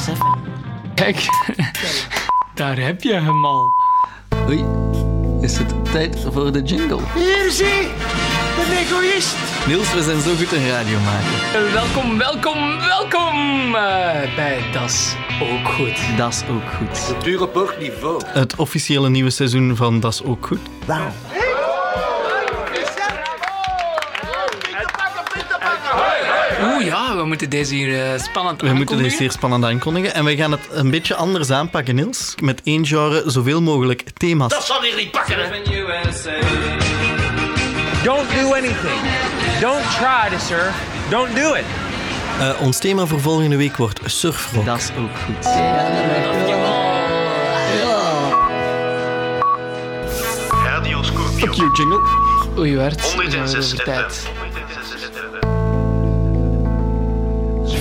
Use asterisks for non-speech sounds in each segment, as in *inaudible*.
even. Kijk, *laughs* daar heb je hem al. Oei, is het tijd voor de jingle? Hier zie, de egoïst. Niels, we zijn zo goed een radio maken. Eh, Welkom, welkom, welkom eh, bij Das Ook Goed. Dat is ook goed. Op hoog niveau. Het officiële nieuwe seizoen van Dat is ook goed. Wauw. Oeh ja, we moeten deze hier eh, spannend We moeten deze aankondigen. zeer spannend aankondigen. En we gaan het een beetje anders aanpakken, Niels. Met één genre zoveel mogelijk thema's. Dat zal hier niet pakken, hè. Don't do anything. Don't try to surf. Don't do it. Eh, ons thema voor volgende week wordt surfrock. Dat is ook goed. Radio Scorpio. Fuck you, jingle. Oei, weer 106 over tijd.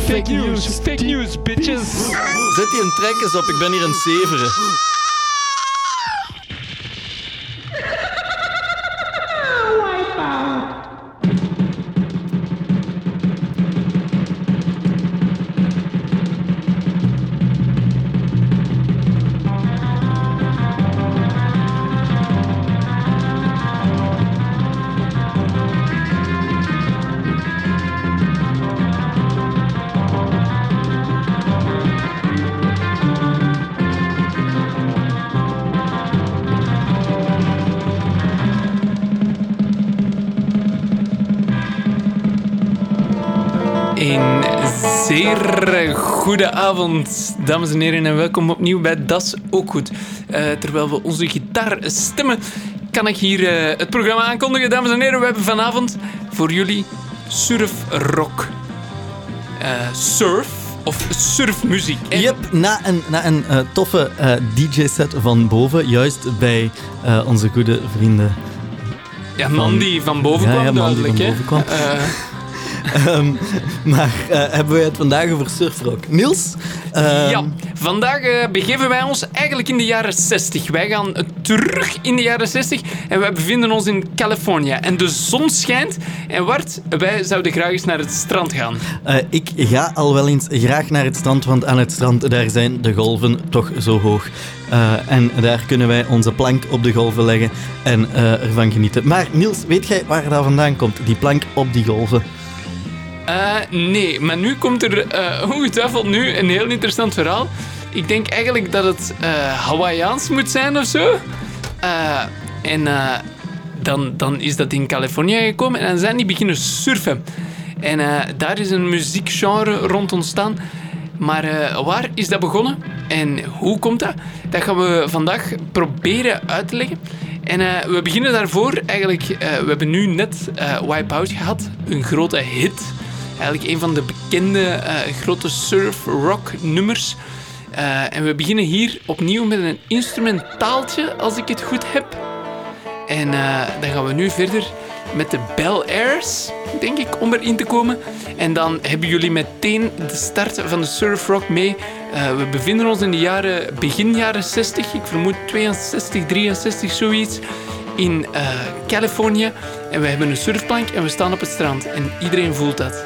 Fake news, fake news, bitches. Zet die een trek eens op, ik ben hier een zeveren. Zeer goede avond, dames en heren, en welkom opnieuw bij Das Ook Goed. Eh, terwijl we onze gitaar stemmen, kan ik hier eh, het programma aankondigen. Dames en heren, we hebben vanavond voor jullie surfrock. Eh surf of surfmuziek. En- Yep, na een, na een toffe DJ-set van boven, juist bij onze goede vrienden. Ja, man van- die van boven Ja, kwam, ja, duidelijk. van boven kwam. Eh, Ehm, maar eh, hebben wij het vandaag over surfrock? Niels? ehm, Ja, vandaag eh, begeven wij ons eigenlijk in de jaren 60. Wij gaan terug in de jaren 60 en wij bevinden ons in Californië. En de zon schijnt. En Wart, wij zouden graag eens naar het strand gaan. eh, ik ga al wel eens graag naar het strand, want aan het strand daar zijn de golven toch zo hoog. En daar kunnen wij onze plank op de golven leggen en eh, ervan genieten. Maar Niels, weet jij waar dat vandaan komt, die plank op die golven? Eh, nee, maar nu komt er eh, *laughs* ongetwijfeld nu een heel interessant verhaal. Ik denk eigenlijk dat het eh Hawaiiaans moet zijn of zo. En dan, dan is dat in Californië gekomen en dan zijn die beginnen surfen. En daar is een muziekgenre rond ontstaan. Maar waar is dat begonnen en hoe komt dat? Dat gaan we vandaag proberen uit te leggen. En we beginnen daarvoor eigenlijk... we hebben nu net eh Wipeout gehad, een grote hit. Eigenlijk een van de bekende eh, grote surf-rock nummers. Eh, en we beginnen hier opnieuw met een instrumentaaltje, als ik het goed heb. En eh, dan gaan we nu verder met de Bel Airs, denk ik, om erin te komen. En dan hebben jullie meteen de start van de surfrock mee. We bevinden ons in de jaren, begin jaren 60, ik vermoed 62, 63, zoiets. In eh, Californië. En we hebben een surfplank en we staan op het strand. En iedereen voelt dat.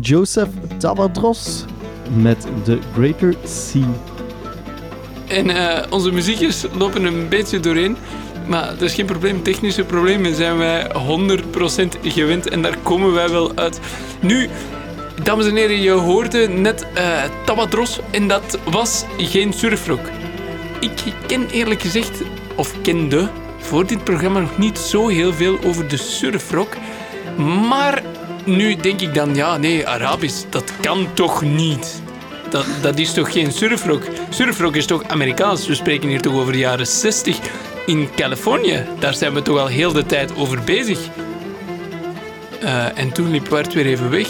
Joseph Tabadros met The Greater Sea. En eh, onze muziekjes lopen een beetje doorheen. Maar dat is geen probleem. Technische problemen zijn wij 100% gewend. En daar komen wij wel uit. Nu, dames en heren, je hoorde net Tabadros. En dat was geen surfrock. Ik ken eerlijk gezegd, of kende voor dit programma nog niet zo heel veel over de surfrock. Maar nu denk ik dan, ja, nee, Arabisch, dat kan toch niet? Dat, dat is toch geen surfrock? Surfrock is toch Amerikaans? We spreken hier toch over de jaren 60 in Californië. Daar zijn we toch al heel de tijd over bezig. Eh, en toen liep Wart weer even weg.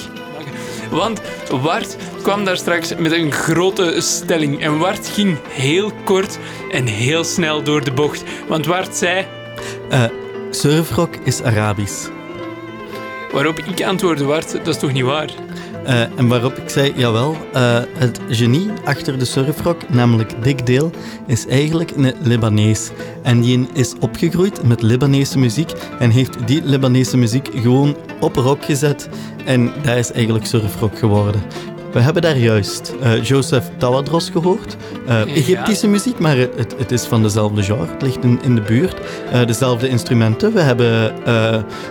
Want Wart kwam daar straks met een grote stelling. En Wart ging heel kort en heel snel door de bocht. Want Wart zei... Eh, surfrock is Arabisch. Waarop ik antwoordde, Wart, dat is toch niet waar? Eh, en waarop ik zei, jawel, eh, het genie achter de surfrock, namelijk Dick Dale, is eigenlijk een Libanees. En die is opgegroeid met Libanese muziek en heeft die Libanese muziek gewoon op rock gezet. En dat is eigenlijk surfrock geworden. We hebben daar juist eh, Joseph Tawadros gehoord. Eh, Egyptische muziek, maar het, het, is van dezelfde genre. Het ligt in, in de buurt. Dezelfde instrumenten. We hebben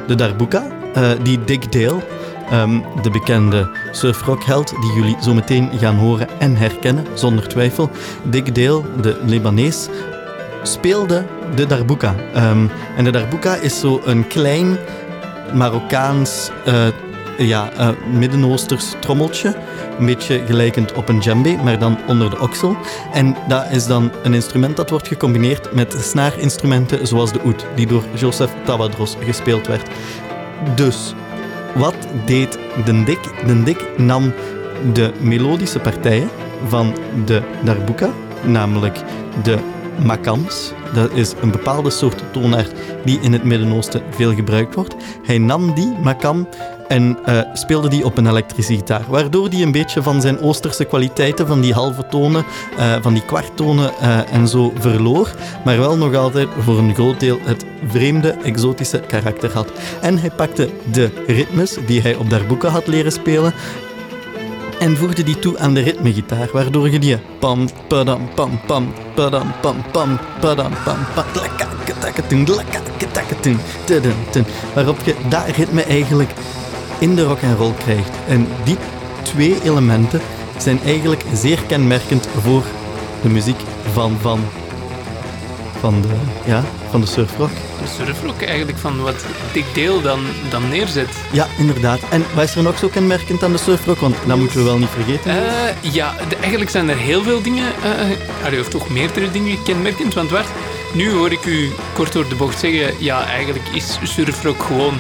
de darbuka, eh, die Dick Dale, ehm, de bekende surfrockheld, die jullie zo meteen gaan horen en herkennen, zonder twijfel. Dick Dale, de Libanees, speelde de darbuka. Ehm, en de darbuka is zo een klein Marokkaans, eh, ja, eh, Midden-Oosters trommeltje. Een beetje gelijkend op een djembe, maar dan onder de oksel. En dat is dan een instrument dat wordt gecombineerd met snaarinstrumenten zoals de oud, die door Joseph Tawadros gespeeld werd. Dus, wat deed de Dik? De Dik nam de melodische partijen van de darbuka, namelijk de makams. Dat is een bepaalde soort toonaard die in het Midden-Oosten veel gebruikt wordt. Hij nam die makam en eh, speelde die op een elektrische gitaar, waardoor die een beetje van zijn oosterse kwaliteiten, van die halve tonen, eh, van die kwarttonen eh, en zo verloor, maar wel nog altijd voor een groot deel het vreemde, exotische karakter had. En hij pakte de ritmes die hij op darbuka had leren spelen en voegde die toe aan de ritmegitaar, waardoor je die pam, padam, pam, pam, padam, pam, pam, padam, pam, pam, waarop je dat ritme eigenlijk in de rock and roll krijgt. En die twee elementen zijn eigenlijk zeer kenmerkend voor de muziek van, van, van, de, ja, van de surfrock. De surfrock eigenlijk van wat Dick Dale dan, dan neerzet. Ja, inderdaad. En wat is er nog zo kenmerkend aan de surfrock? Want dat moeten we wel niet vergeten. Eh, ja, de- eigenlijk zijn er heel veel dingen, uh, allee, of toch meerdere dingen kenmerkend. Want Bart, nu hoor ik u kort door de bocht zeggen, ja, eigenlijk is surfrock gewoon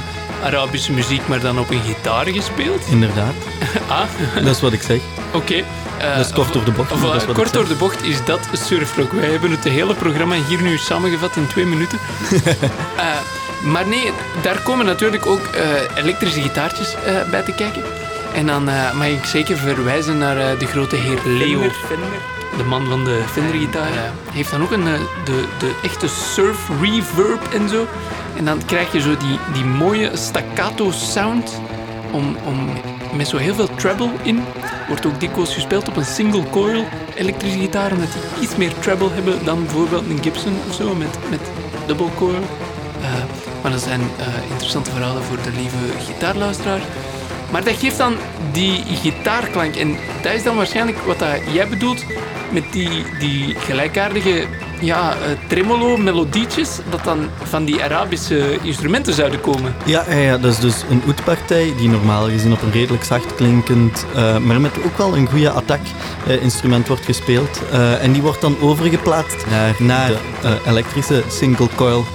Arabische muziek, maar dan op een gitaar gespeeld. Inderdaad. *laughs* Ah, Dat is wat ik zeg. oké. Eh, Dat is kort door de bocht, maar voilà, dat is wat ik kort door de bocht is dat surfrock. Wij hebben het hele programma hier nu samengevat in twee minuten. *laughs* Eh, maar nee, daar komen natuurlijk ook eh, elektrische gitaartjes eh, bij te kijken. En dan eh, mag ik zeker verwijzen naar eh, de grote heer Leo. De man van de Fender-gitaar. heeft dan ook een, eh, de, de echte surf reverb en zo. En dan krijg je zo die, die mooie staccato sound om, om, met zo heel veel treble in. Wordt ook dikwijls gespeeld op een single coil elektrische gitaar, omdat die iets meer treble hebben dan bijvoorbeeld een Gibson of zo met, met double coil. Eh, maar dat zijn eh, interessante verhalen voor de lieve gitaarluisteraar. Maar dat geeft dan die gitaarklank. En dat is dan waarschijnlijk wat dat jij bedoelt met die, die gelijkaardige ja, eh, tremolo-melodietjes, dat dan van die Arabische instrumenten zouden komen. Ja, ja, dat is dus een oetpartij die normaal gezien op een redelijk zacht klinkend, eh, maar met ook wel een goede attack-instrument wordt gespeeld. Eh, en die wordt dan overgeplaatst naar, naar de eh, elektrische single coil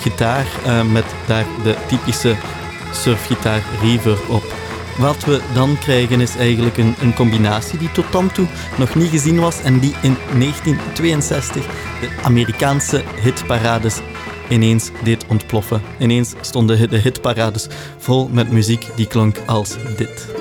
gitaar eh, met daar de typische surfgitaar reverb op. Wat we dan krijgen is eigenlijk een, een combinatie die tot dan toe nog niet gezien was en die in 1962 de Amerikaanse hitparades ineens deed ontploffen. Ineens stonden de hitparades vol met muziek die klonk als dit.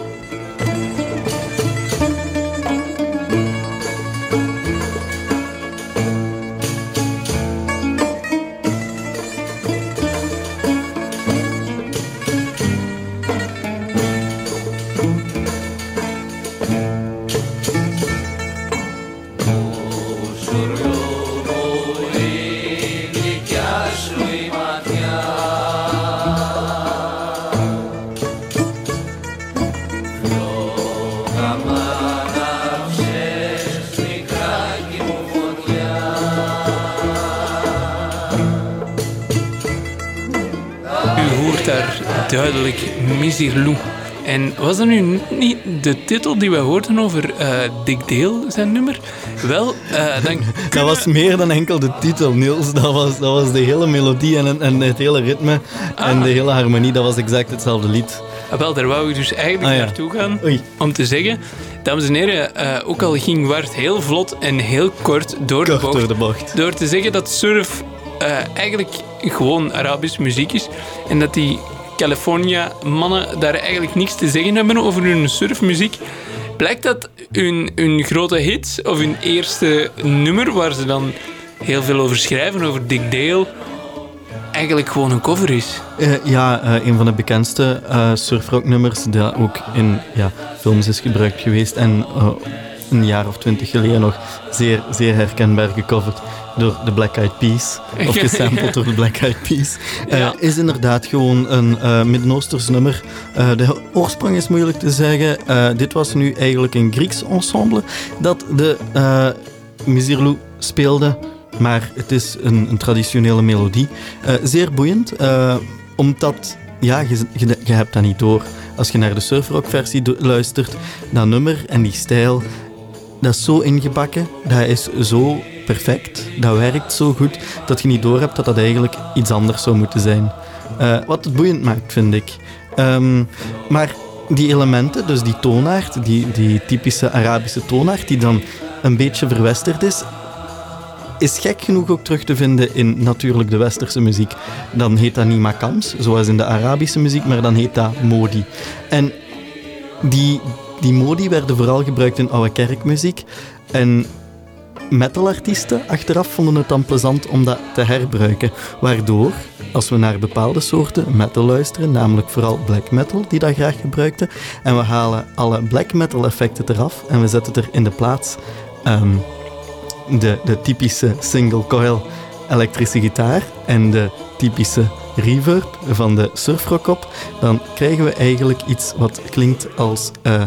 Daar duidelijk Misirlou. En was dat nu niet de titel die we hoorden over eh Dick Dale, zijn nummer? Wel, dan *laughs* Dat was meer dan enkel de titel, Niels. Dat was, dat was de hele melodie en, en het hele ritme en Ah. de hele harmonie. Dat was exact hetzelfde lied. Ah, Wel, daar wou ik dus eigenlijk Ah, ja. naartoe gaan. Oei. Om te zeggen, dames en heren, eh, ook al ging Wart heel vlot en heel kort door de Kort bocht. door de bocht. Door te zeggen dat surf eh, eigenlijk gewoon Arabische muziek is. En dat die California-mannen daar eigenlijk niks te zeggen hebben over hun surfmuziek. Blijkt dat hun, hun grote hit, of hun eerste nummer, waar ze dan heel veel over schrijven, over Dick Dale, eigenlijk gewoon een cover is. Eh, ja, eh, een van de bekendste surfrocknummers dat ook in ja, films is gebruikt geweest en een jaar of twintig geleden nog zeer, zeer herkenbaar gecoverd door de Black Eyed Peas, of *laughs* gesampled door de Black Eyed Peas. Eh, Ja. Is inderdaad gewoon een eh Midden-Oosters nummer. Eh, de oorsprong is moeilijk te zeggen. Dit was nu eigenlijk een Grieks ensemble dat de Misirlou speelde. Maar het is een, een traditionele melodie. Zeer boeiend, omdat ja, je, je, je hebt dat niet door. Als je naar de surfrock-versie luistert, dat nummer en die stijl, dat is zo ingebakken, dat is zo perfect, dat werkt zo goed, dat je niet door hebt dat dat eigenlijk iets anders zou moeten zijn. Eh, wat het boeiend maakt, vind ik. Ehm, maar die elementen, dus die toonaard, die, die typische Arabische toonaard, die dan een beetje verwesterd is, is gek genoeg ook terug te vinden in natuurlijk de westerse muziek. Dan heet dat niet makams, zoals in de Arabische muziek, maar dan heet dat modi. En die, die modi werden vooral gebruikt in oude kerkmuziek. En metalartiesten achteraf vonden het dan plezant om dat te herbruiken. Waardoor, als we naar bepaalde soorten metal luisteren, namelijk vooral black metal, die dat graag gebruikten, en we halen alle black metal effecten eraf en we zetten er in de plaats ehm, de, de typische single coil elektrische gitaar en de typische reverb van de surfrock op, dan krijgen we eigenlijk iets wat klinkt als, eh,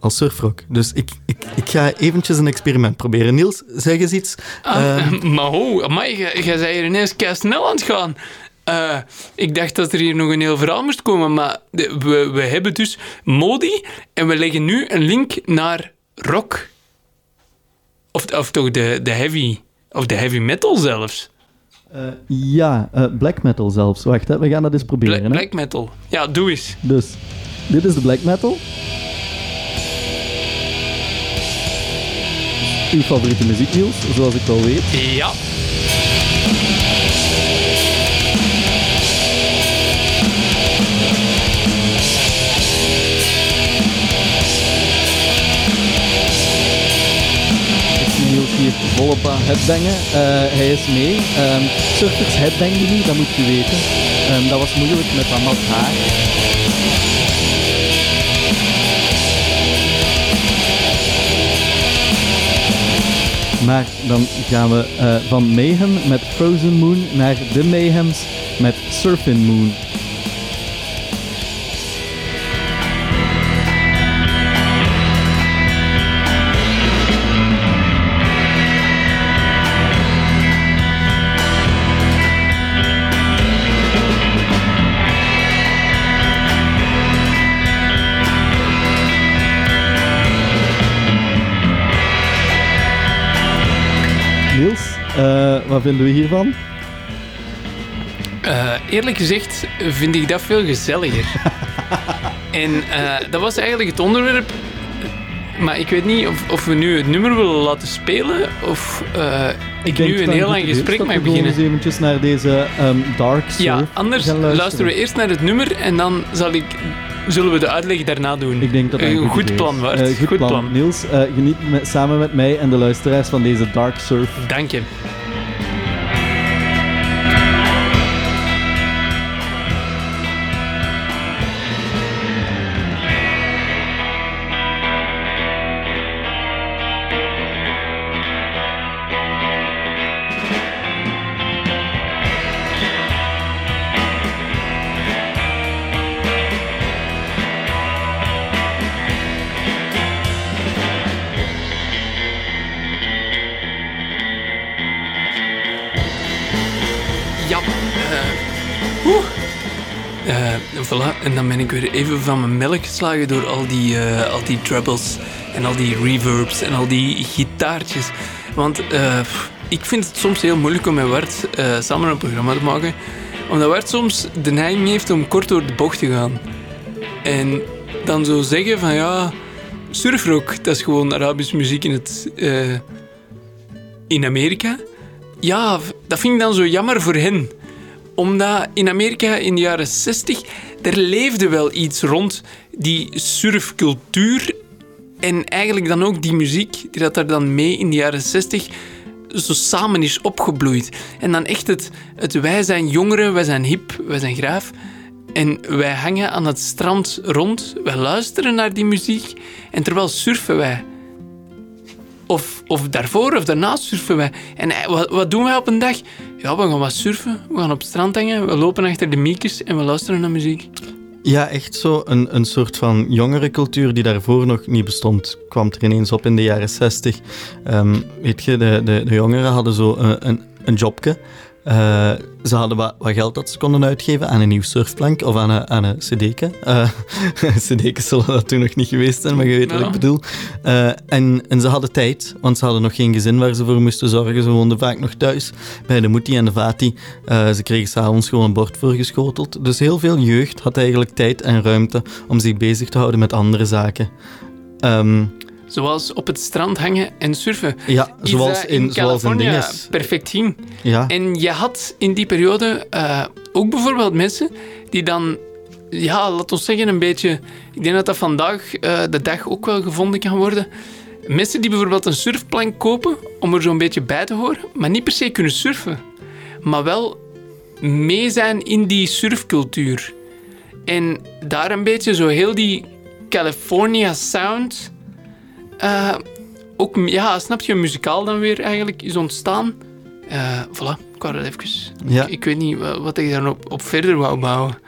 als surfrock. Dus ik, ik, ik ga eventjes een experiment proberen. Niels, zeg eens iets. Ah, Eh, *laughs* maar hoe? Amai, jij zei hier ineens kei snel aan het gaan. Eh, ik dacht dat er hier nog een heel verhaal moest komen, maar de- we, we hebben dus Modi en we leggen nu een link naar rock. Of, of toch de, de heavy, of de heavy metal zelfs. eh, ja, eh, black metal zelfs. Wacht, hè, we gaan dat eens proberen. Black, hè. black metal. Ja, doe eens. Dus, dit is de black metal. Uw favoriete muziek, Niels, zoals ik wel weet. Ja. Niels hier volop aan headbangen. Eh, hij is mee. Ehm surfers headbangen niet, dat moet je weten. Ehm, dat was moeilijk met dat nat haar. Maar dan gaan we eh, van Mayhem met Frozen Moon naar The Mayhems met Surfing Moon. Wat vinden we hiervan? Eh, eerlijk gezegd vind ik dat veel gezelliger. *laughs* en eh, dat was eigenlijk het onderwerp. Maar ik weet niet of, of we nu het nummer willen laten spelen of eh, ik denk nu een heel lang gesprek mag we beginnen. eens eventjes naar deze ehm, Dark Surf Ja, anders luisteren. luisteren we eerst naar het nummer en dan zal ik, zullen we de uitleg daarna doen. Ik denk dat dat een goed, plan. Eh, goed, plan. Niels, geniet met- samen met mij en de luisteraars van deze Dark Surf. Dank je. Ben ik weer even van mijn melk geslagen door al die, eh, al die trebles en al die reverbs en al die gitaartjes. Want eh, ik vind het soms heel moeilijk om met Wart eh, samen een programma te maken. Omdat Wart soms de neiging heeft om kort door de bocht te gaan. En dan zo zeggen van ja, surfrock, dat is gewoon Arabische muziek in, het, in Amerika. Ja, dat vind ik dan zo jammer voor hen. Omdat in Amerika in de jaren 60, er leefde wel iets rond die surfcultuur. En eigenlijk dan ook die muziek, die dat daar dan mee in de jaren 60 zo samen is opgebloeid. En dan echt het, het wij zijn jongeren, wij zijn hip, wij zijn graaf. En wij hangen aan het strand rond, wij luisteren naar die muziek en terwijl surfen wij. Of, of daarvoor of daarna surfen wij. En eh, wat, wat doen wij op een dag? Ja, we gaan wat surfen, we gaan op het strand hangen, we lopen achter de miekes en we luisteren naar muziek. Ja, echt zo een, een soort van jongerencultuur die daarvoor nog niet bestond, kwam er ineens op in de jaren 60. Ehm, weet je, de, de, de jongeren hadden zo een, een, een jobje. Eh, ze hadden wat, wat geld dat ze konden uitgeven aan een nieuw surfplank of aan een, aan een. Eh *laughs* zullen dat toen nog niet geweest zijn, maar je weet wat Ja. ik bedoel. Eh, en, en ze hadden tijd, want ze hadden nog geen gezin waar ze voor moesten zorgen. Ze woonden vaak nog thuis bij de moetie en de vati. Ze kregen s'avonds gewoon een bord voorgeschoteld. Dus heel veel jeugd had eigenlijk tijd en ruimte om zich bezig te houden met andere zaken. Ehm, Zoals op het strand hangen en surfen. ja, Is zoals in, zoals in dinges. perfect ging. Ja. En je had in die periode eh, ook bijvoorbeeld mensen die dan, ja, laat ons zeggen, een beetje. Ik denk dat dat vandaag eh, de dag ook wel gevonden kan worden. Mensen die bijvoorbeeld een surfplank kopen om er zo'n beetje bij te horen, maar niet per se kunnen surfen, maar wel mee zijn in die surfcultuur. En daar een beetje zo heel die California sound. Eh, ook, ja, snap je, muzikaal dan weer eigenlijk is ontstaan. Eh voilà, ik wou dat even... Ja. Ik, ik weet niet wa- wat ik daar op, op verder wou bouwen.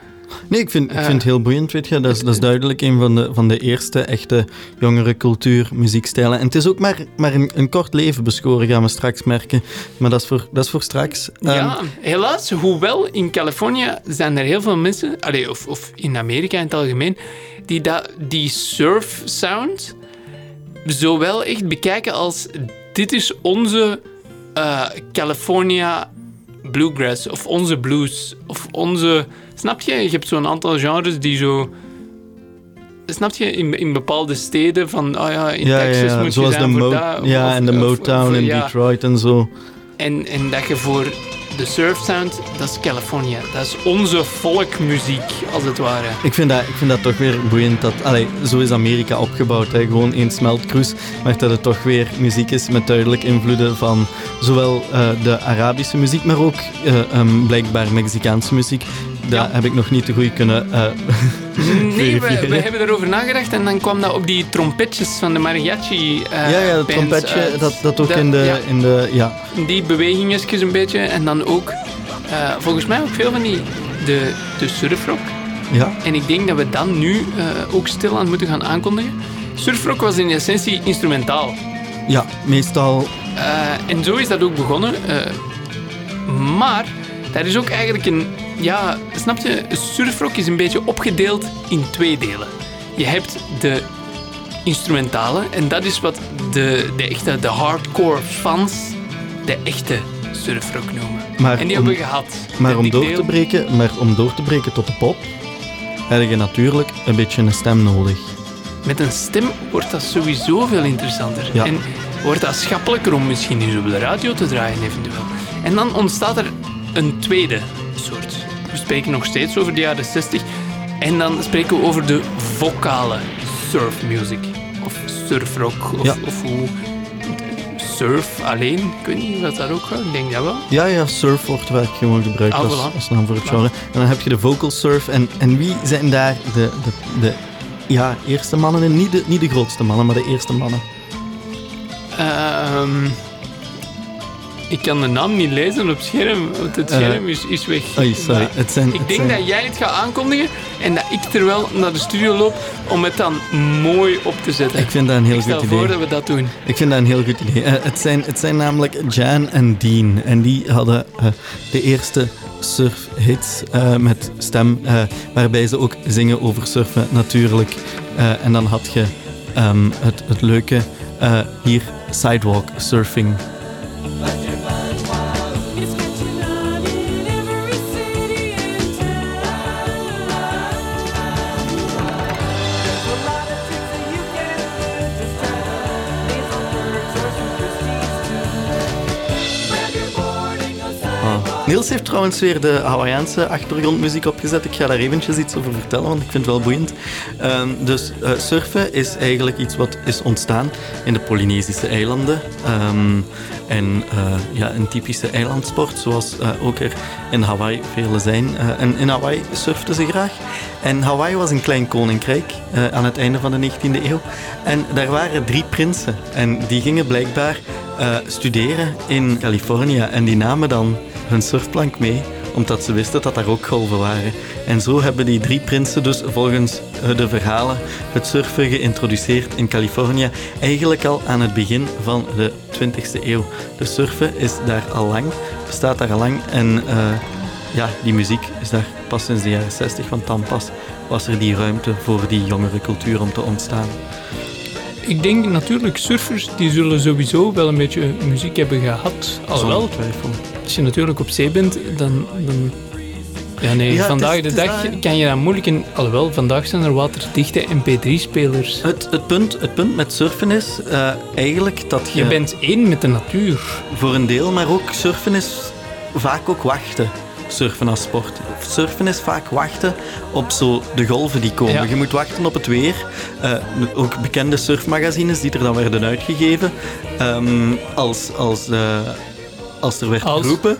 Nee, ik vind, ik Eh. vind het heel boeiend, weet je. Dat is, dat is duidelijk een van de, van de eerste echte jongere cultuur, muziekstijlen. En het is ook maar, maar een, een kort leven beschoren, gaan we straks merken. Maar dat is voor, dat is voor straks. Ehm, ja, helaas, hoewel in Californië zijn er heel veel mensen, allee, of, of in Amerika in het algemeen, die dat, die surf sound zowel echt bekijken als dit is onze eh, California bluegrass of onze blues of onze... Snap je? Je hebt zo'n aantal genres die zo... Snap je? In, in bepaalde steden van, oh ja, in ja, Texas ja, moet zoals je de, zijn voor dat. ja, of- en de Motown of- in. Detroit en zo. En, en dat je voor de surf sound, dat is California. Dat is onze volkmuziek, als het ware. Ik vind, dat, ik vind dat toch weer boeiend. Dat, allee, zo is Amerika opgebouwd. Hè. Gewoon één smeltkroes. Maar dat het toch weer muziek is met duidelijk invloeden van zowel eh, de Arabische muziek, maar ook eh, ehm, blijkbaar Mexicaanse muziek. Dat Ja. heb ik nog niet te goed kunnen eh, Nee, we, hebben erover nagedacht en dan kwam dat op die trompetjes van de mariachi eh ja, ja, bands trompetje, uit. dat, dat ook Dat- in, de, ja, in de... Ja, die bewegingetjes een beetje. En dan ook, eh, volgens mij ook veel van die, de, de surfrock. ja. En ik denk dat we dan nu eh, ook stilaan moeten gaan aankondigen. Surfrock was in essentie instrumentaal. ja, meestal... Eh, en zo is dat ook begonnen. eh, maar daar is ook eigenlijk een. Ja, snap je? Surfrock is een beetje opgedeeld in twee delen. Je hebt de instrumentale, en dat is wat de, de echte, de hardcore fans de echte surfrock noemen. Maar en die om- hebben we gehad. Maar om door deel- te breken, maar om door te breken tot de pop, heb je natuurlijk een beetje een stem nodig. Met een stem wordt dat sowieso veel interessanter. Ja. En wordt dat schappelijker om misschien eens op de radio te draaien, eventueel. En dan ontstaat er een tweede. We spreken nog steeds over de jaren 60. En dan spreken we over de vocale surfmuziek. Of surfrock. Of, Ja. of hoe... Surf alleen. Ik weet niet wat dat ook gaat. Ik denk dat wel. Ja, ja, surf wordt vaak gewoon gebruikt Ah, als, voilà. als naam voor het genre. En dan heb je de vocal surf. En, en wie zijn daar de, de, de ja, eerste mannen in? Niet de, niet de grootste mannen, maar de eerste mannen. Ehm, ik kan de naam niet lezen op het scherm, want het Eh, scherm is, is weg. Oei, sorry. Maar Het zijn, ik het denk zijn- dat jij het gaat aankondigen en dat ik terwijl naar de studio loop om het dan mooi op te zetten. Ik vind dat een heel Ik stel goed voor idee. dat we dat doen. Ik vind dat een heel goed idee. Eh, het, zijn, het zijn namelijk Jan en Dean. En die hadden eh, de eerste surfhits eh, met stem, waarbij ze ook zingen over surfen natuurlijk. En dan had je ehm, het, het leuke hier, Sidewalk Surfing. Niels heeft trouwens weer de Hawaïaanse achtergrondmuziek opgezet. Ik ga daar eventjes iets over vertellen, want ik vind het wel boeiend. Ehm, dus eh, surfen is eigenlijk iets wat is ontstaan in de Polynesische eilanden. Ehm, en eh, ja, een typische eilandsport, zoals eh, ook er in Hawaii vele zijn. En in Hawaii surften ze graag. En Hawaii was een klein koninkrijk aan het einde van de 19e eeuw. En daar waren drie prinsen. En die gingen blijkbaar studeren in Californië. En die namen dan hun surfplank mee, omdat ze wisten dat daar ook golven waren. En zo hebben die drie prinsen dus volgens de verhalen het surfen geïntroduceerd in Californië. Eigenlijk al aan het begin van de 20e eeuw. Dus surfen is daar al lang, bestaat daar al lang. En eh, ja, die muziek is daar pas sinds de jaren 60, want dan pas was er die ruimte voor die jongere cultuur om te ontstaan. Ik denk natuurlijk, surfers die zullen sowieso wel een beetje muziek hebben gehad. Alhoewel, als je natuurlijk op zee bent, dan... dan ja, nee, Ja, vandaag is- de is dag kan je dat moeilijk in... Alhoewel, vandaag zijn er waterdichte mp3-spelers. Het, het, punt, het punt met surfen is eh, eigenlijk dat je, Je bent één met de natuur. voor een deel, maar ook surfen is vaak ook wachten. Surfen als sport. Surfen is vaak wachten op zo de golven die komen. Ja. Je moet wachten op het weer. Eh, ook bekende surfmagazines die er dan werden uitgegeven. ehm, als, als, eh, als er werd Als? geroepen.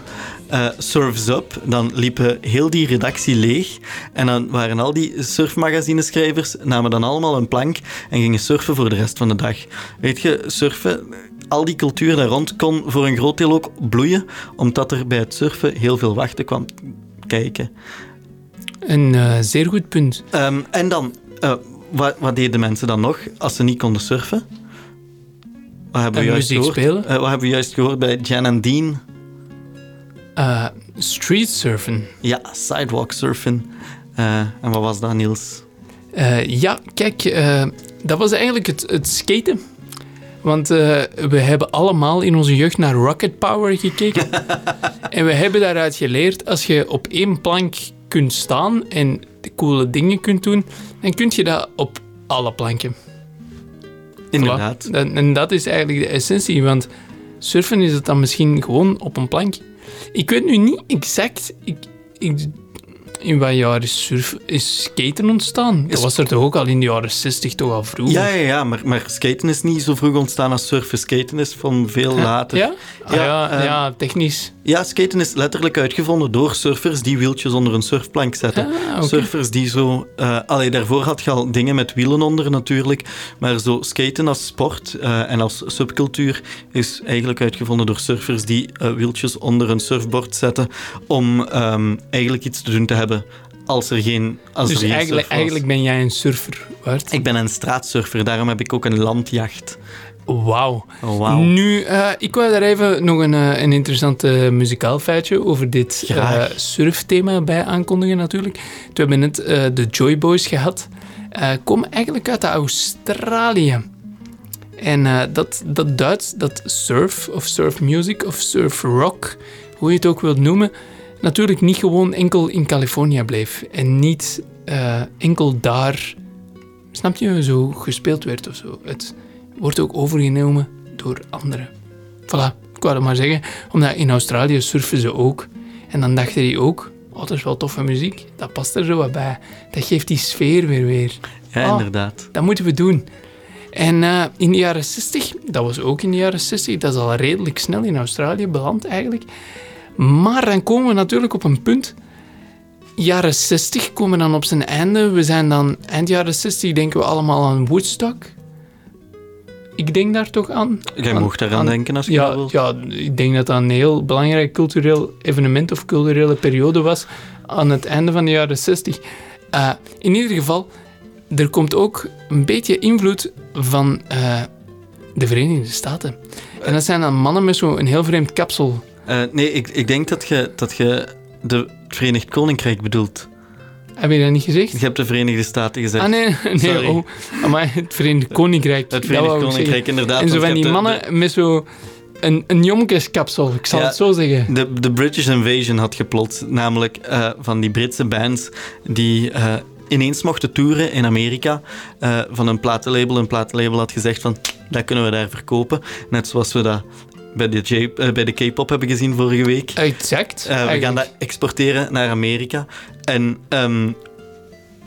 eh, surf's up, dan liepen heel die redactie leeg. En dan waren al die surfmagazineschrijvers, namen dan allemaal een plank en gingen surfen voor de rest van de dag. Weet je, surfen, al die cultuur daar rond kon voor een groot deel ook bloeien, omdat er bij het surfen heel veel wachten kwam kijken. Een eh, zeer goed punt. Ehm, en dan, eh, wat, wat deden mensen dan nog als ze niet konden surfen? Wat hebben we juist gehoord? spelen? Eh, wat hebben we juist gehoord bij Jan en Dean? Street surfen. Ja, sidewalk surfen. En wat was dat, Niels? Ja, kijk, dat was eigenlijk het, het skaten. Want eh, we hebben allemaal in onze jeugd naar Rocket Power gekeken. *laughs* en we hebben daaruit geleerd, als je op één plank kunt staan en de coole dingen kunt doen, dan kun je dat op alle planken. Inderdaad. Voilà. En dat is eigenlijk de essentie, want surfen is het dan misschien gewoon op een plank. Ik weet nu niet exact ik, ik, in wat jaar is, surf, is skaten ontstaan. Dat was er toch ook al in de jaren 60, toch al vroeg? Ja, ja, ja maar, maar skaten is niet zo vroeg ontstaan als surfen. Skaten is van veel later. Ja? Ah, Ja, ja, ehm, ja, technisch. Ja, skaten is letterlijk uitgevonden door surfers die wieltjes onder een surfplank zetten. Ah. Surfers die zo... eh allee, daarvoor had je al dingen met wielen onder natuurlijk, maar zo skaten als sport eh, en als subcultuur is eigenlijk uitgevonden door surfers die eh, wieltjes onder een surfboard zetten om ehm, eigenlijk iets te doen te hebben als er geen als Dus er geen eigenlijk, eigenlijk ben jij een surfer, Bart. Ik ben een straatsurfer, daarom heb ik ook een landjacht. Wauw. Oh, wauw. Nu, eh, ik wou daar even nog een, eh, een interessant eh, muzikaal feitje over dit surfthema bij aankondigen natuurlijk. We hebben net de Joy Boys gehad. Eh komen eigenlijk uit Australië. En dat, dat duidt dat surf, of surf music, of surf rock, hoe je het ook wilt noemen, natuurlijk niet gewoon enkel in Californië bleef. En niet eh, enkel daar, snap je, zo gespeeld werd of zo. Het wordt ook overgenomen door anderen. Voilà, ik wou dat maar zeggen. Omdat in Australië surfen ze ook. En dan dachten die ook, oh, dat is wel toffe muziek. Dat past er zo wat bij. Dat geeft die sfeer weer weer. Ja, Ah. inderdaad. Dat moeten we doen. En eh, in de jaren 60, dat was ook in de jaren 60, dat is al redelijk snel in Australië beland eigenlijk. Maar dan komen we natuurlijk op een punt. Jaren 60 komen dan op zijn einde. We zijn dan eind jaren 60, denken we allemaal aan Woodstock. Ik denk daar toch aan. Jij mocht daaraan aan- denken als je ja, wilt. ja, ik denk dat dat een heel belangrijk cultureel evenement of culturele periode was aan het einde van de jaren 60. Eh, in ieder geval, er komt ook een beetje invloed van eh, de Verenigde Staten. En dat zijn dan mannen met zo'n heel vreemd kapsel. Eh, nee, ik, ik denk dat je, dat je de, het Verenigd Koninkrijk bedoeld. Heb je dat niet gezegd? Je hebt de Verenigde Staten gezegd. Ah, nee, *laughs* nee. Sorry. Oh, maar het Verenigd Koninkrijk. Het Verenigd Koninkrijk, inderdaad. En zo van die de- mannen met zo een, een ik zal Ja. het zo zeggen. De, de British Invasion had geplot, namelijk eh, van die Britse bands die eh, ineens mochten toeren in Amerika. van een platenlabel. Een platenlabel had gezegd van, dat kunnen we daar verkopen. Net zoals we dat bij de, J- eh, bij de K-pop hebben gezien vorige week. Exact. Eh, we gaan dat exporteren naar Amerika. En ehm,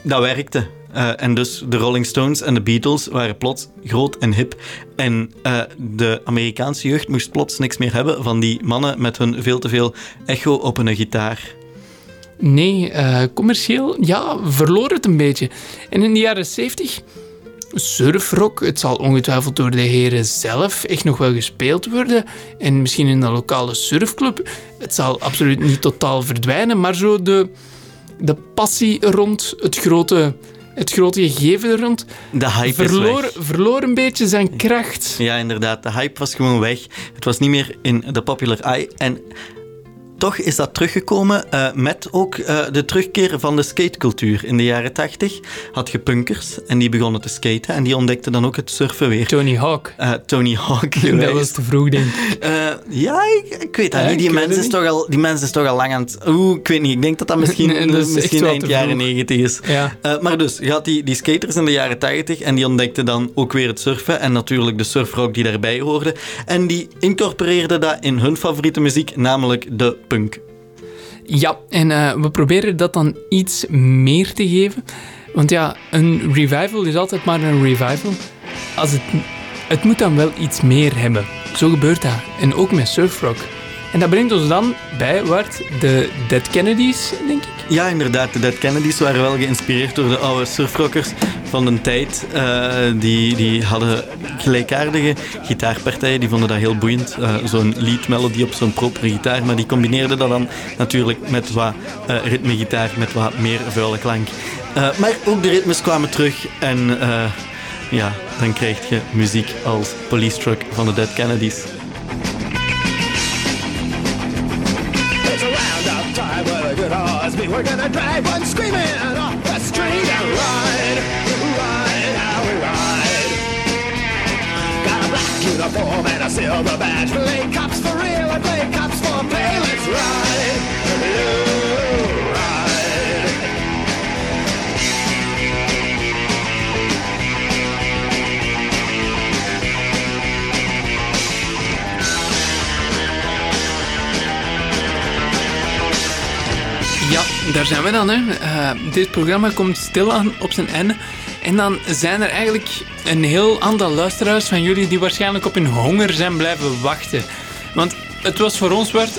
dat werkte. Eh, en dus de Rolling Stones en de Beatles waren plots groot en hip. En de Amerikaanse jeugd moest plots niks meer hebben van die mannen met hun veel te veel echo op hun gitaar. Nee, commercieel, ja, verloor het een beetje. En in de jaren 70, surfrock, het zal ongetwijfeld door de heren zelf echt nog wel gespeeld worden. En misschien in een lokale surfclub. Het zal absoluut niet totaal verdwijnen, maar zo de, de passie rond het grote, het grote gegeven er rond De hype verloor, is weg. verloor een beetje zijn kracht. Ja, inderdaad. De hype was gewoon weg. Het was niet meer in de popular eye. En toch is dat teruggekomen eh, met ook eh, de terugkeer van de skatecultuur. In de jaren tachtig had je punkers en die begonnen te skaten. En die ontdekten dan ook het surfen weer. Tony Hawk. Eh, Tony Hawk *laughs* Dat was te vroeg, denk ik. Ja, ik, ik weet dat Ja, niet. Die ik weet mens, het is toch al, die is toch al lang aan het... Oeh, ik weet niet. Ik denk dat dat misschien, *laughs* Nee, dat misschien eind jaren vroeg. negentig is. Ja. Maar dus, je had die, die skaters in de jaren 80 en die ontdekten dan ook weer het surfen en natuurlijk de surfrock die daarbij hoorde. En die incorporeerden dat in hun favoriete muziek, namelijk de punk. Ja, en eh, we proberen dat dan iets meer te geven. Want ja, een revival is altijd maar een revival. Als het, het moet dan wel iets meer hebben. Zo gebeurt dat. En ook met surfrock. En dat brengt ons dan bij, Wart, de Dead Kennedys, denk ik. Ja, inderdaad, de Dead Kennedys waren wel geïnspireerd door de oude surfrockers van de tijd. Eh, die, die hadden gelijkaardige gitaarpartijen, die vonden dat heel boeiend. Eh, zo'n lead melody op zo'n propere gitaar, maar die combineerden dat dan natuurlijk met wat eh ritmegitaar, met wat meer vuile klank. Maar ook de ritmes kwamen terug en ja, dan krijg je muziek als Police Truck van de Dead Kennedys. Were gonna drive one screaming off the street and ride, ride, how we ride. Got a black uniform and a silver badge. Play cops for real and play cops for pay. Let's ride, daar zijn we dan. Hè. Eh, dit programma komt stilaan op zijn einde. En dan zijn er eigenlijk een heel aantal luisteraars van jullie die waarschijnlijk op hun honger zijn blijven wachten. Want het was voor ons werd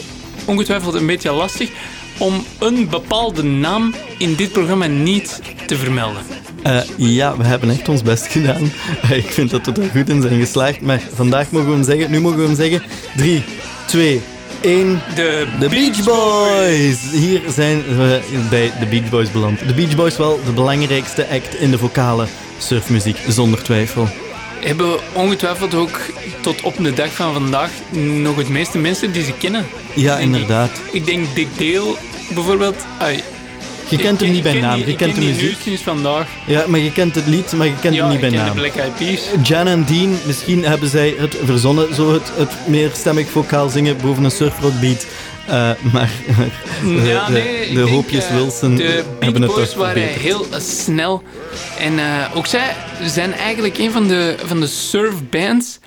ongetwijfeld een beetje lastig om een bepaalde naam in dit programma niet te vermelden. Eh, ja, we hebben echt ons best gedaan. *laughs* Ik vind dat we er goed in zijn geslaagd. Maar vandaag mogen we hem zeggen. Nu mogen we hem zeggen. 3, 2, 1. De, De Beach Boys! Hier zijn we bij de Beach Boys beland. De Beach Boys wel de belangrijkste act in de vocale surfmuziek, zonder twijfel. hebben we ongetwijfeld ook tot op de dag van vandaag nog het meeste mensen die ze kennen. Ja, ik. inderdaad. Ik denk Dick Dale bijvoorbeeld. Ai, Je kent hem niet bij naam, je kent de muziek. vandaag. Ja, maar je kent het lied, maar je kent hem niet bij naam. de Black Eyed Peas. Jan en Dean, misschien hebben zij het verzonnen, zo het, het meerstemmig vocaal zingen boven een surfrock beat. Eh, maar de, Ja, de- nee, de denk, hoopjes eh, Wilson De hebben het toch waren verbeterd. heel eh, snel. En ook zij zijn eigenlijk een van de, van de surfbands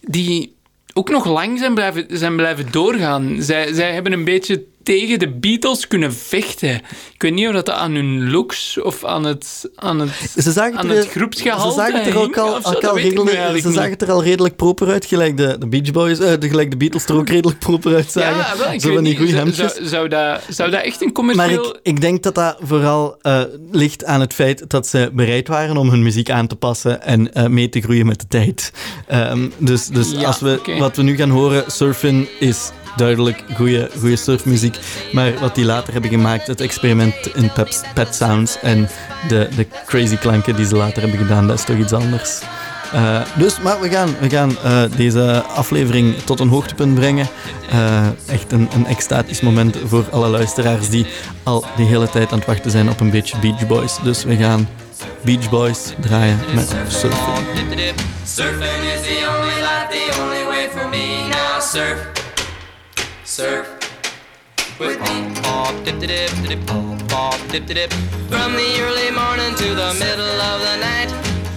die ook nog lang zijn blijven, zijn blijven doorgaan. Zij, zij hebben een beetje tegen de Beatles kunnen vechten. Ik weet niet of dat aan hun looks of aan het, aan het, Ze zagen aan er, het groepsgehalte ze zagen er ook al, zo, redelijk, ze zagen er al redelijk proper uit, gelijk de, de Beach Boys, eh, de, gelijk de Beatles er ook *laughs* redelijk proper uitzagen. Ja, wel, zo van die goede Zou- hemdjes. Zou, zou, dat, zou dat echt een Maar commercieel... ik, ik denk dat dat vooral eh, ligt aan het feit dat ze bereid waren om hun muziek aan te passen en eh, mee te groeien met de tijd. Ehm, dus dus Ja, als we, wat we nu gaan horen, surfen is duidelijk goede goede surfmuziek. Maar wat die later hebben gemaakt, het experiment in pep, pet sounds en de, de crazy klanken die ze later hebben gedaan, dat is toch iets anders. Eh, dus, maar we gaan, we gaan eh, deze aflevering tot een hoogtepunt brengen. Eh, echt een, een extatisch moment voor alle luisteraars die al de hele tijd aan het wachten zijn op een beetje Beach Boys. Dus we gaan Beach Boys draaien met Surfing. Surfing is the only life, the only way for me. Now surf, surf with me. From the early morning to the middle of the night.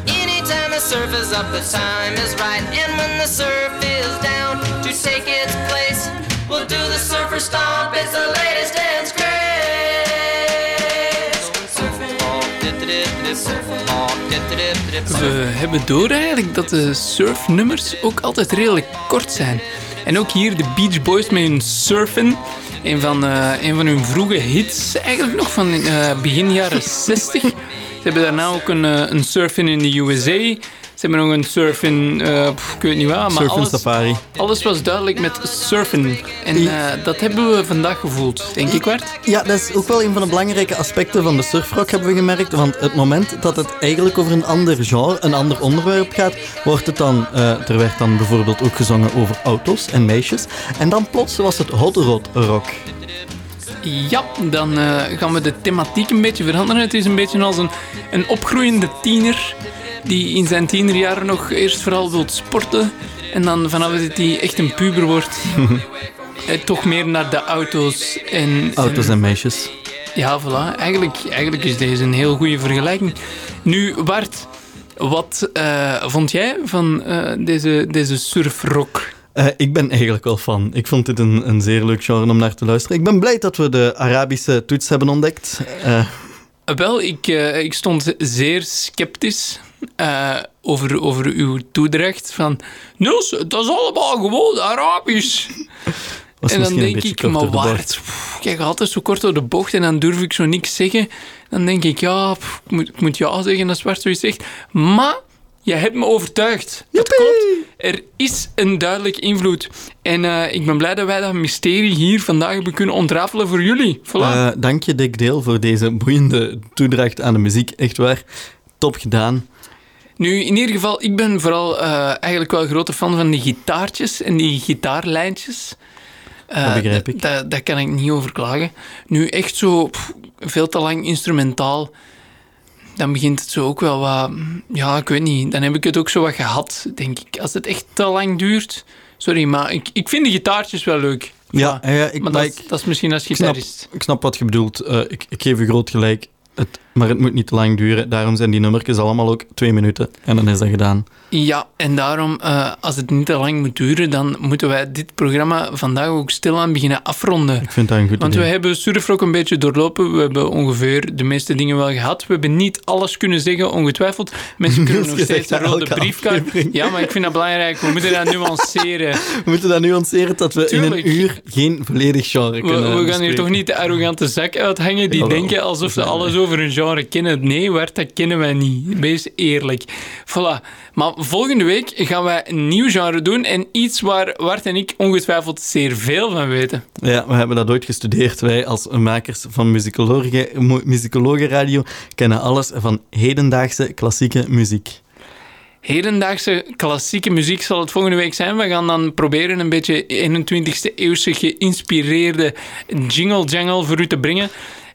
Anytime the surf is up, the time is right. And when the surf is down, to take its place, we'll do the surfer stomp. It's the latest dance craze. We hebben door eigenlijk dat de surfnummers ook altijd redelijk kort zijn. En ook hier de Beach Boys met hun surfen. Een van, eh, een van hun vroege hits, eigenlijk nog van eh, begin jaren 60. Ze hebben daarna ook een, eh, een surfen in de USA. Ze hebben nog een surfen, pff, ik weet niet waar, maar alles, Safari. alles was duidelijk met surfen. En eh, dat hebben we vandaag gevoeld, denk ik, Wart. Ja, dat is ook wel een van de belangrijke aspecten van de surfrock, hebben we gemerkt. Want het moment dat het eigenlijk over een ander genre, een ander onderwerp gaat, wordt het dan, eh, er werd dan bijvoorbeeld ook gezongen over auto's en meisjes. En dan plots was het hot rod rock. Ja, dan eh, gaan we de thematiek een beetje veranderen. Het is een beetje als een, een opgroeiende tiener die in zijn tienerjaren nog eerst vooral wil sporten. En dan vanaf dat hij echt een puber wordt, *laughs* eh, toch meer naar de auto's en... Auto's en meisjes. Ja, voilà. Eigenlijk, eigenlijk is deze een heel goede vergelijking. Nu, Bart, wat eh, vond jij van eh, deze, deze surfrock? Ik ben eigenlijk wel fan. Ik vond dit een, een zeer leuk genre om naar te luisteren. Ik ben blij dat we de Arabische toets hebben ontdekt. Wel, ik, ik stond zeer sceptisch eh, over, over uw toedracht. Van, Niels, dat is allemaal gewoon Arabisch. was en dan denk ik, maar door de waar? bocht. Kijk, altijd zo kort door de bocht en dan durf ik zo niks zeggen. Dan denk ik, ja, pff, ik moet, ik moet ja zeggen als Bart zoiets zegt. Maar je hebt me overtuigd. Het klopt. Er is een duidelijk invloed. En eh, ik ben blij dat wij dat mysterie hier vandaag hebben kunnen ontrafelen voor jullie. Voilà. Eh, dank je, Dick Deel, voor deze boeiende toedracht aan de muziek. Echt waar. Top gedaan. Nu, in ieder geval, ik ben vooral eh, eigenlijk wel een grote fan van die gitaartjes en die gitaarlijntjes. Eh, Dat begrijp ik. da- Daar kan ik niet over klagen. Nu, echt zo pff, veel te lang instrumentaal, dan begint het zo ook wel wat... Ja, ik weet niet. Dan heb ik het ook zo wat gehad, denk ik. Als het echt te lang duurt... Sorry, maar ik, ik vind de gitaartjes wel leuk. Ja, ja, ik, maar maar dat, ik, dat is misschien als ik, snap, gitarist. ik snap wat je bedoelt. Eh, ik, ik geef je groot gelijk. Het, maar het moet niet te lang duren. Daarom zijn die nummertjes allemaal ook twee minuten. En dan is dat gedaan. Ja, en daarom, eh, als het niet te lang moet duren, dan moeten wij dit programma vandaag ook stilaan beginnen afronden. Ik vind dat een goed Want we idee. hebben Surfrock een beetje doorlopen. We hebben ongeveer de meeste dingen wel gehad. We hebben niet alles kunnen zeggen, ongetwijfeld. Mensen *laughs* kunnen nog steeds een rode briefkaart... Ja, maar ik vind dat belangrijk. We moeten dat nuanceren. *laughs* We moeten dat nuanceren dat we in Tuurlijk. een uur geen volledig genre kunnen we gaan hier toch niet de arrogante zak uithangen die denken alsof ze alles over een genre kennen. Nee, Bart, dat kennen wij niet. Wees eerlijk. Voilà. Maar volgende week gaan wij een nieuw genre doen en iets waar Bart en ik ongetwijfeld zeer veel van weten. Ja, we hebben dat ooit gestudeerd. Wij als makers van muzikologen, mu- muzikologenradio kennen alles van hedendaagse klassieke muziek. Hedendaagse klassieke muziek zal het volgende week zijn. We gaan dan proberen een beetje 21ste eeuwse geïnspireerde jingle jangle voor u te brengen.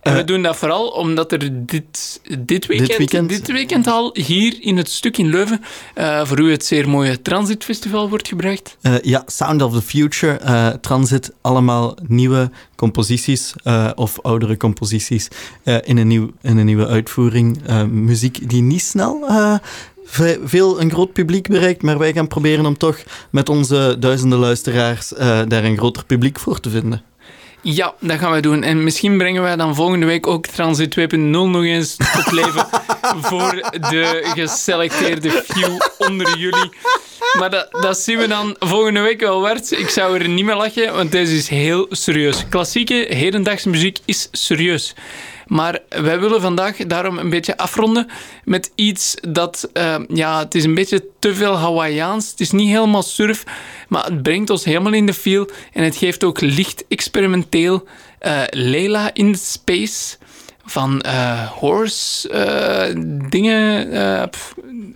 En we doen dat vooral omdat er dit, dit, weekend, weekend? weekend al hier in het stuk in Leuven eh, voor u het zeer mooie Transit Festival wordt gebracht. Eh, ja, Sound of the Future, eh, Transit, allemaal nieuwe composities eh, of oudere composities eh, in, een nieuw, in een nieuwe uitvoering. Eh, muziek die niet snel eh, ve- veel een groot publiek bereikt, maar wij gaan proberen om toch met onze duizenden luisteraars eh, daar een groter publiek voor te vinden. Ja, dat gaan wij doen. En misschien brengen wij dan volgende week ook Transit 2.0 nog eens tot leven *laughs* voor de geselecteerde few onder jullie. Maar dat, dat zien we dan volgende week wel waard. Ik zou er niet meer lachen, want deze is heel serieus. Klassieke, hedendaagse muziek is serieus. Maar wij willen vandaag daarom een beetje afronden met iets dat, eh, ja, het is een beetje te veel Hawaiiaans. Het is niet helemaal surf, maar het brengt ons helemaal in de feel. En het geeft ook licht experimenteel eh, Leila in space van eh, horse dingen.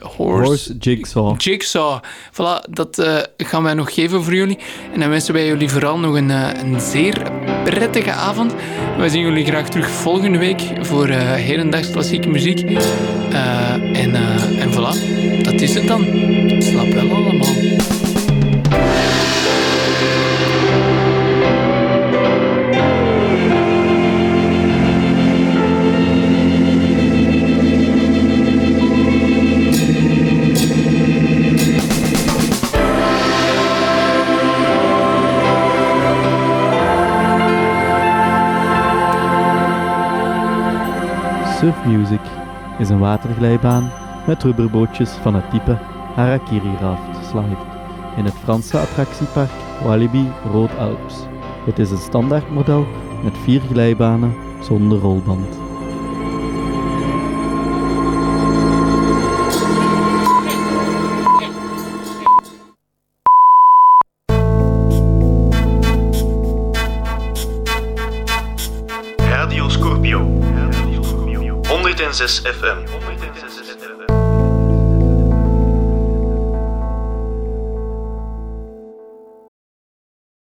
Horse, Horse Jigsaw. Jigsaw. Voilà, dat eh, gaan wij nog geven voor jullie. En dan wensen wij jullie vooral nog een, eh, een zeer prettige avond. Wij zien jullie graag terug volgende week voor eh hedendaags klassieke muziek. En, en voilà, dat is het dan. Slaap wel allemaal. Surf Music is een waterglijbaan met rubberbootjes van het type Harakiri Raft Slide in het Franse attractiepark Walibi Rood Alps. Het is een standaardmodel met vier glijbanen zonder rolband. FM.